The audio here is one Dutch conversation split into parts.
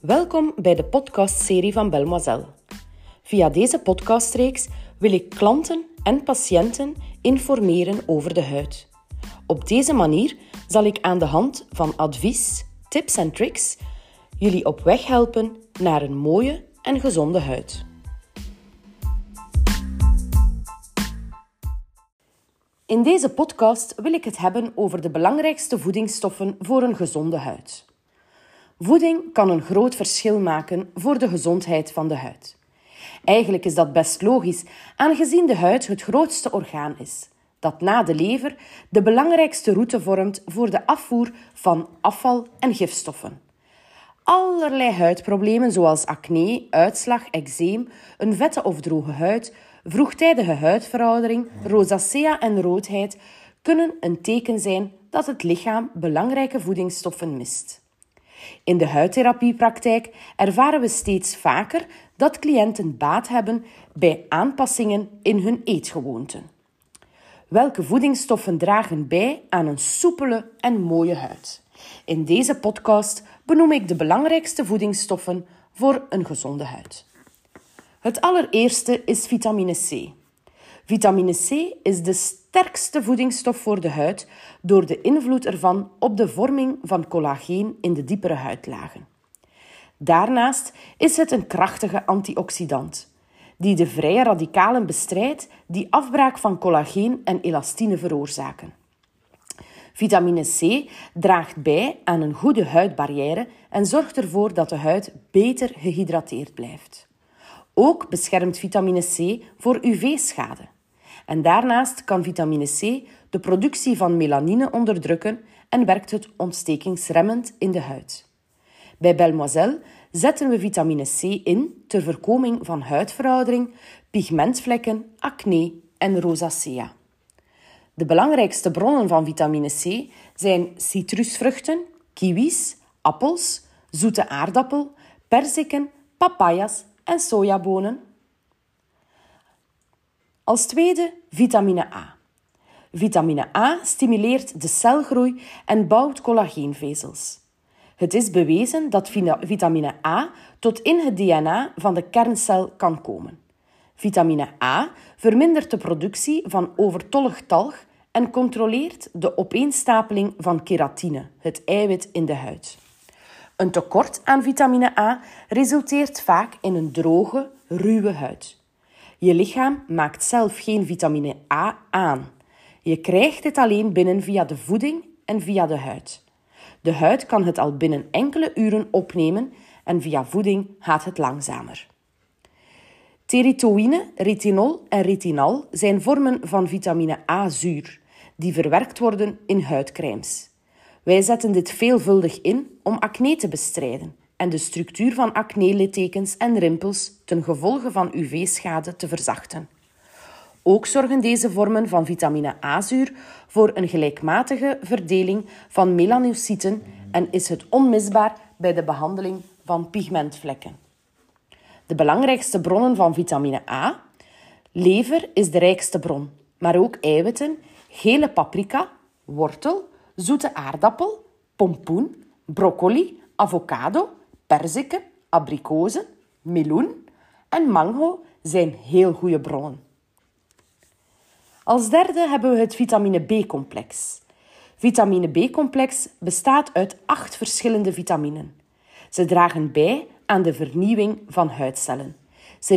Welkom bij de podcastserie van Belmoiselle. Via deze podcastreeks wil ik klanten en patiënten informeren over de huid. Op deze manier zal ik aan de hand van advies, tips en tricks jullie op weg helpen naar een mooie en gezonde huid. In deze podcast wil ik het hebben over de belangrijkste voedingsstoffen voor een gezonde huid. Voeding kan een groot verschil maken voor de gezondheid van de huid. Eigenlijk is dat best logisch, aangezien de huid het grootste orgaan is, dat na de lever de belangrijkste route vormt voor de afvoer van afval en gifstoffen. Allerlei huidproblemen zoals acne, uitslag, eczeem, een vette of droge huid, vroegtijdige huidveroudering, rosacea en roodheid kunnen een teken zijn dat het lichaam belangrijke voedingsstoffen mist. In de huidtherapiepraktijk ervaren we steeds vaker dat cliënten baat hebben bij aanpassingen in hun eetgewoonten. Welke voedingsstoffen dragen bij aan een soepele en mooie huid? In deze podcast benoem ik de belangrijkste voedingsstoffen voor een gezonde huid. Het allereerste is vitamine C. Vitamine C is de sterkste voedingsstof voor de huid door de invloed ervan op de vorming van collageen in de diepere huidlagen. Daarnaast is het een krachtige antioxidant die de vrije radicalen bestrijdt die afbraak van collageen en elastine veroorzaken. Vitamine C draagt bij aan een goede huidbarrière en zorgt ervoor dat de huid beter gehydrateerd blijft. Ook beschermt vitamine C voor UV-schade. En daarnaast kan vitamine C de productie van melanine onderdrukken en werkt het ontstekingsremmend in de huid. Bij Belmoiselle zetten we vitamine C in ter voorkoming van huidveroudering, pigmentvlekken, acne en rosacea. De belangrijkste bronnen van vitamine C zijn citrusvruchten, kiwis, appels, zoete aardappel, perziken, papayas en sojabonen. Als tweede vitamine A. Vitamine A stimuleert de celgroei en bouwt collageenvezels. Het is bewezen dat vitamine A tot in het DNA van de kerncel kan komen. Vitamine A vermindert de productie van overtollig talg en controleert de opeenstapeling van keratine, het eiwit in de huid. Een tekort aan vitamine A resulteert vaak in een droge, ruwe huid. Je lichaam maakt zelf geen vitamine A aan. Je krijgt het alleen binnen via de voeding en via de huid. De huid kan het al binnen enkele uren opnemen en via voeding gaat het langzamer. Teritoïne, retinol en retinal zijn vormen van vitamine A-zuur die verwerkt worden in huidcremes. Wij zetten dit veelvuldig in om acne te bestrijden en de structuur van acne-littekens en rimpels ten gevolge van UV-schade te verzachten. Ook zorgen deze vormen van vitamine A-zuur voor een gelijkmatige verdeling van melanocyten en is het onmisbaar bij de behandeling van pigmentvlekken. De belangrijkste bronnen van vitamine A. Lever is de rijkste bron, maar ook eiwitten, gele paprika, wortel, zoete aardappel, pompoen, broccoli, avocado, perziken, abrikozen, meloen en mango zijn heel goede bronnen. Als derde hebben we het vitamine B-complex. Vitamine B-complex bestaat uit acht verschillende vitaminen. Ze dragen bij aan de vernieuwing van huidcellen. Ze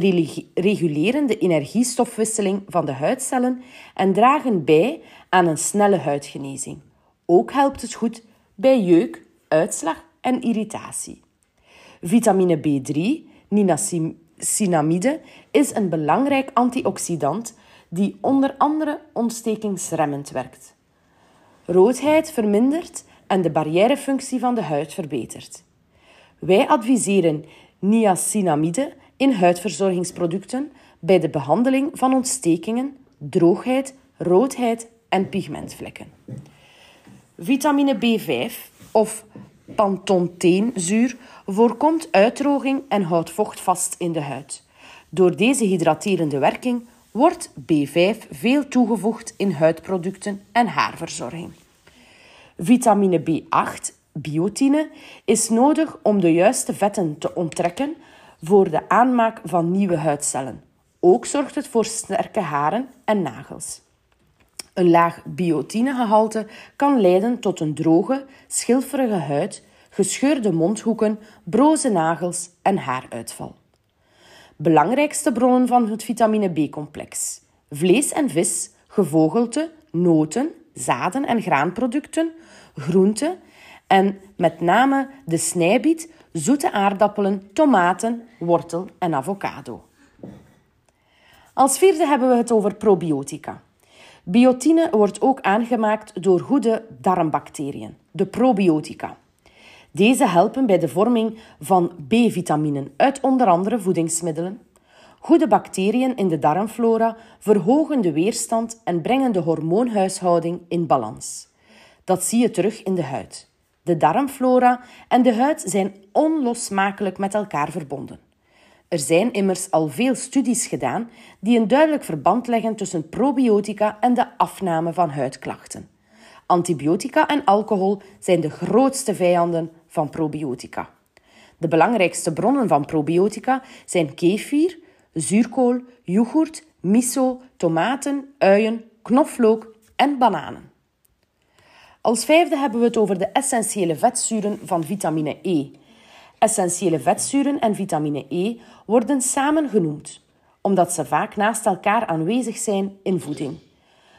reguleren de energiestofwisseling van de huidcellen en dragen bij aan een snelle huidgenezing. Ook helpt het goed bij jeuk, uitslag en irritatie. Vitamine B3, niacinamide, is een belangrijk antioxidant die onder andere ontstekingsremmend werkt. Roodheid vermindert en de barrièrefunctie van de huid verbetert. Wij adviseren niacinamide in huidverzorgingsproducten bij de behandeling van ontstekingen, droogheid, roodheid en pigmentvlekken. Vitamine B5 of pantotheenzuur voorkomt uitdroging en houdt vocht vast in de huid. Door deze hydraterende werking wordt B5 veel toegevoegd in huidproducten en haarverzorging. Vitamine B8 biotine is nodig om de juiste vetten te onttrekken voor de aanmaak van nieuwe huidcellen. Ook zorgt het voor sterke haren en nagels. Een laag biotinegehalte kan leiden tot een droge, schilferige huid, gescheurde mondhoeken, broze nagels en haaruitval. Belangrijkste bronnen van het vitamine B-complex: vlees en vis, gevogelte, noten, zaden en graanproducten, groenten en met name de snijbiet, zoete aardappelen, tomaten, wortel en avocado. Als vierde hebben we het over probiotica. Biotine wordt ook aangemaakt door goede darmbacteriën, de probiotica. Deze helpen bij de vorming van B-vitaminen uit onder andere voedingsmiddelen. Goede bacteriën in de darmflora verhogen de weerstand en brengen de hormoonhuishouding in balans. Dat zie je terug in de huid. De darmflora en de huid zijn onlosmakelijk met elkaar verbonden. Er zijn immers al veel studies gedaan die een duidelijk verband leggen tussen probiotica en de afname van huidklachten. Antibiotica en alcohol zijn de grootste vijanden van probiotica. De belangrijkste bronnen van probiotica zijn kefir, zuurkool, yoghurt, miso, tomaten, uien, knoflook en bananen. Als vijfde hebben we het over de essentiële vetzuren van vitamine E. Essentiële vetzuren en vitamine E worden samen genoemd, omdat ze vaak naast elkaar aanwezig zijn in voeding.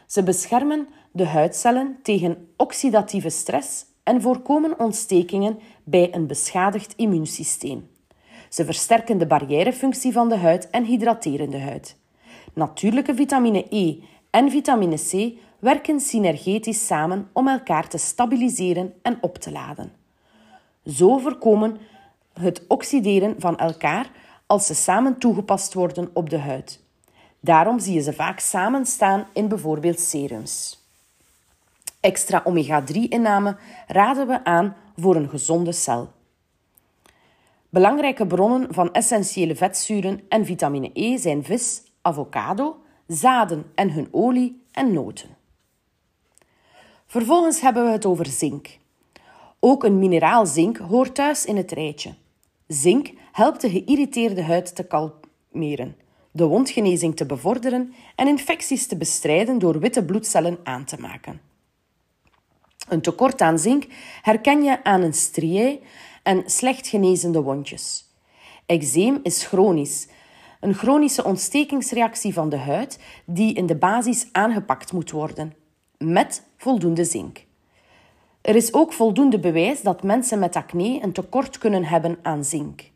Ze beschermen de huidcellen tegen oxidatieve stress en voorkomen ontstekingen bij een beschadigd immuunsysteem. Ze versterken de barrièrefunctie van de huid en hydrateren de huid. Natuurlijke vitamine E en vitamine C werken synergetisch samen om elkaar te stabiliseren en op te laden. Zo voorkomen het oxideren van elkaar als ze samen toegepast worden op de huid. Daarom zie je ze vaak samen staan in bijvoorbeeld serums. Extra omega-3-inname raden we aan voor een gezonde cel. Belangrijke bronnen van essentiële vetzuren en vitamine E zijn vis, avocado, zaden en hun olie en noten. Vervolgens hebben we het over zink. Ook een mineraal zink hoort thuis in het rijtje. Zink helpt de geïrriteerde huid te kalmeren, de wondgenezing te bevorderen en infecties te bestrijden door witte bloedcellen aan te maken. Een tekort aan zink herken je aan een striae en slecht genezende wondjes. Eczeem is chronisch, een chronische ontstekingsreactie van de huid die in de basis aangepakt moet worden, met voldoende zink. Er is ook voldoende bewijs dat mensen met acne een tekort kunnen hebben aan zink.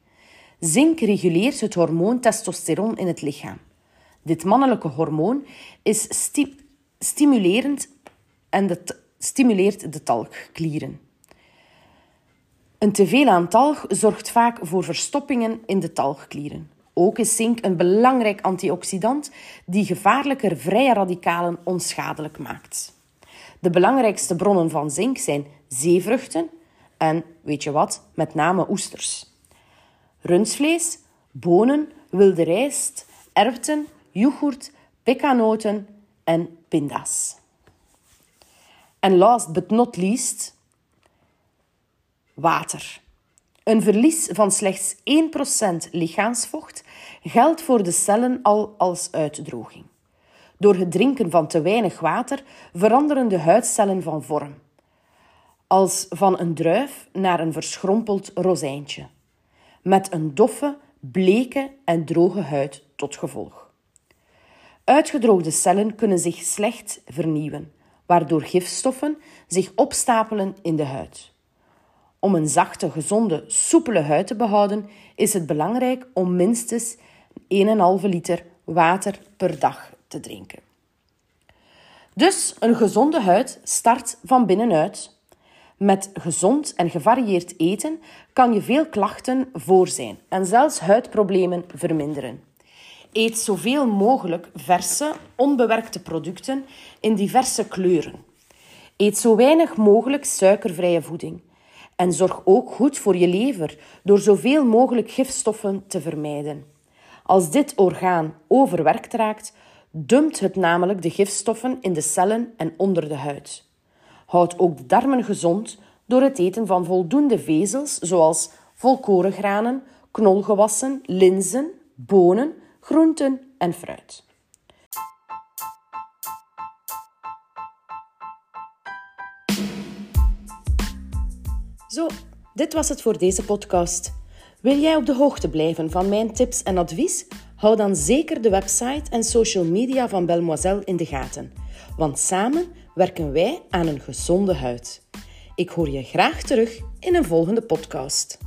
Zink reguleert het hormoon testosteron in het lichaam. Dit mannelijke hormoon is sti stimulerend en de stimuleert de talgklieren. Een teveel aan talg zorgt vaak voor verstoppingen in de talgklieren. Ook is zink een belangrijk antioxidant die gevaarlijke vrije radicalen onschadelijk maakt. De belangrijkste bronnen van zink zijn zeevruchten en, weet je wat, met name oesters. Rundsvlees, bonen, wilde rijst, erwten, yoghurt, pekanoten en pinda's. En last but not least, water. Een verlies van slechts 1% lichaamsvocht geldt voor de cellen al als uitdroging. Door het drinken van te weinig water veranderen de huidcellen van vorm. Als van een druif naar een verschrompeld rozijntje. Met een doffe, bleke en droge huid tot gevolg. Uitgedroogde cellen kunnen zich slecht vernieuwen waardoor gifstoffen zich opstapelen in de huid. Om een zachte, gezonde, soepele huid te behouden, is het belangrijk om minstens 1,5 liter water per dag te drinken. Dus een gezonde huid start van binnenuit. Met gezond en gevarieerd eten kan je veel klachten voor zijn en zelfs huidproblemen verminderen. Eet zoveel mogelijk verse, onbewerkte producten in diverse kleuren. Eet zo weinig mogelijk suikervrije voeding. En zorg ook goed voor je lever door zoveel mogelijk gifstoffen te vermijden. Als dit orgaan overwerkt raakt, dumpt het namelijk de gifstoffen in de cellen en onder de huid. Houd ook de darmen gezond door het eten van voldoende vezels zoals volkorengranen, knolgewassen, linzen, bonen, groenten en fruit. Zo, dit was het voor deze podcast. Wil jij op de hoogte blijven van mijn tips en advies? Hou dan zeker de website en social media van Belmoiselle in de gaten, want samen werken wij aan een gezonde huid. Ik hoor je graag terug in een volgende podcast.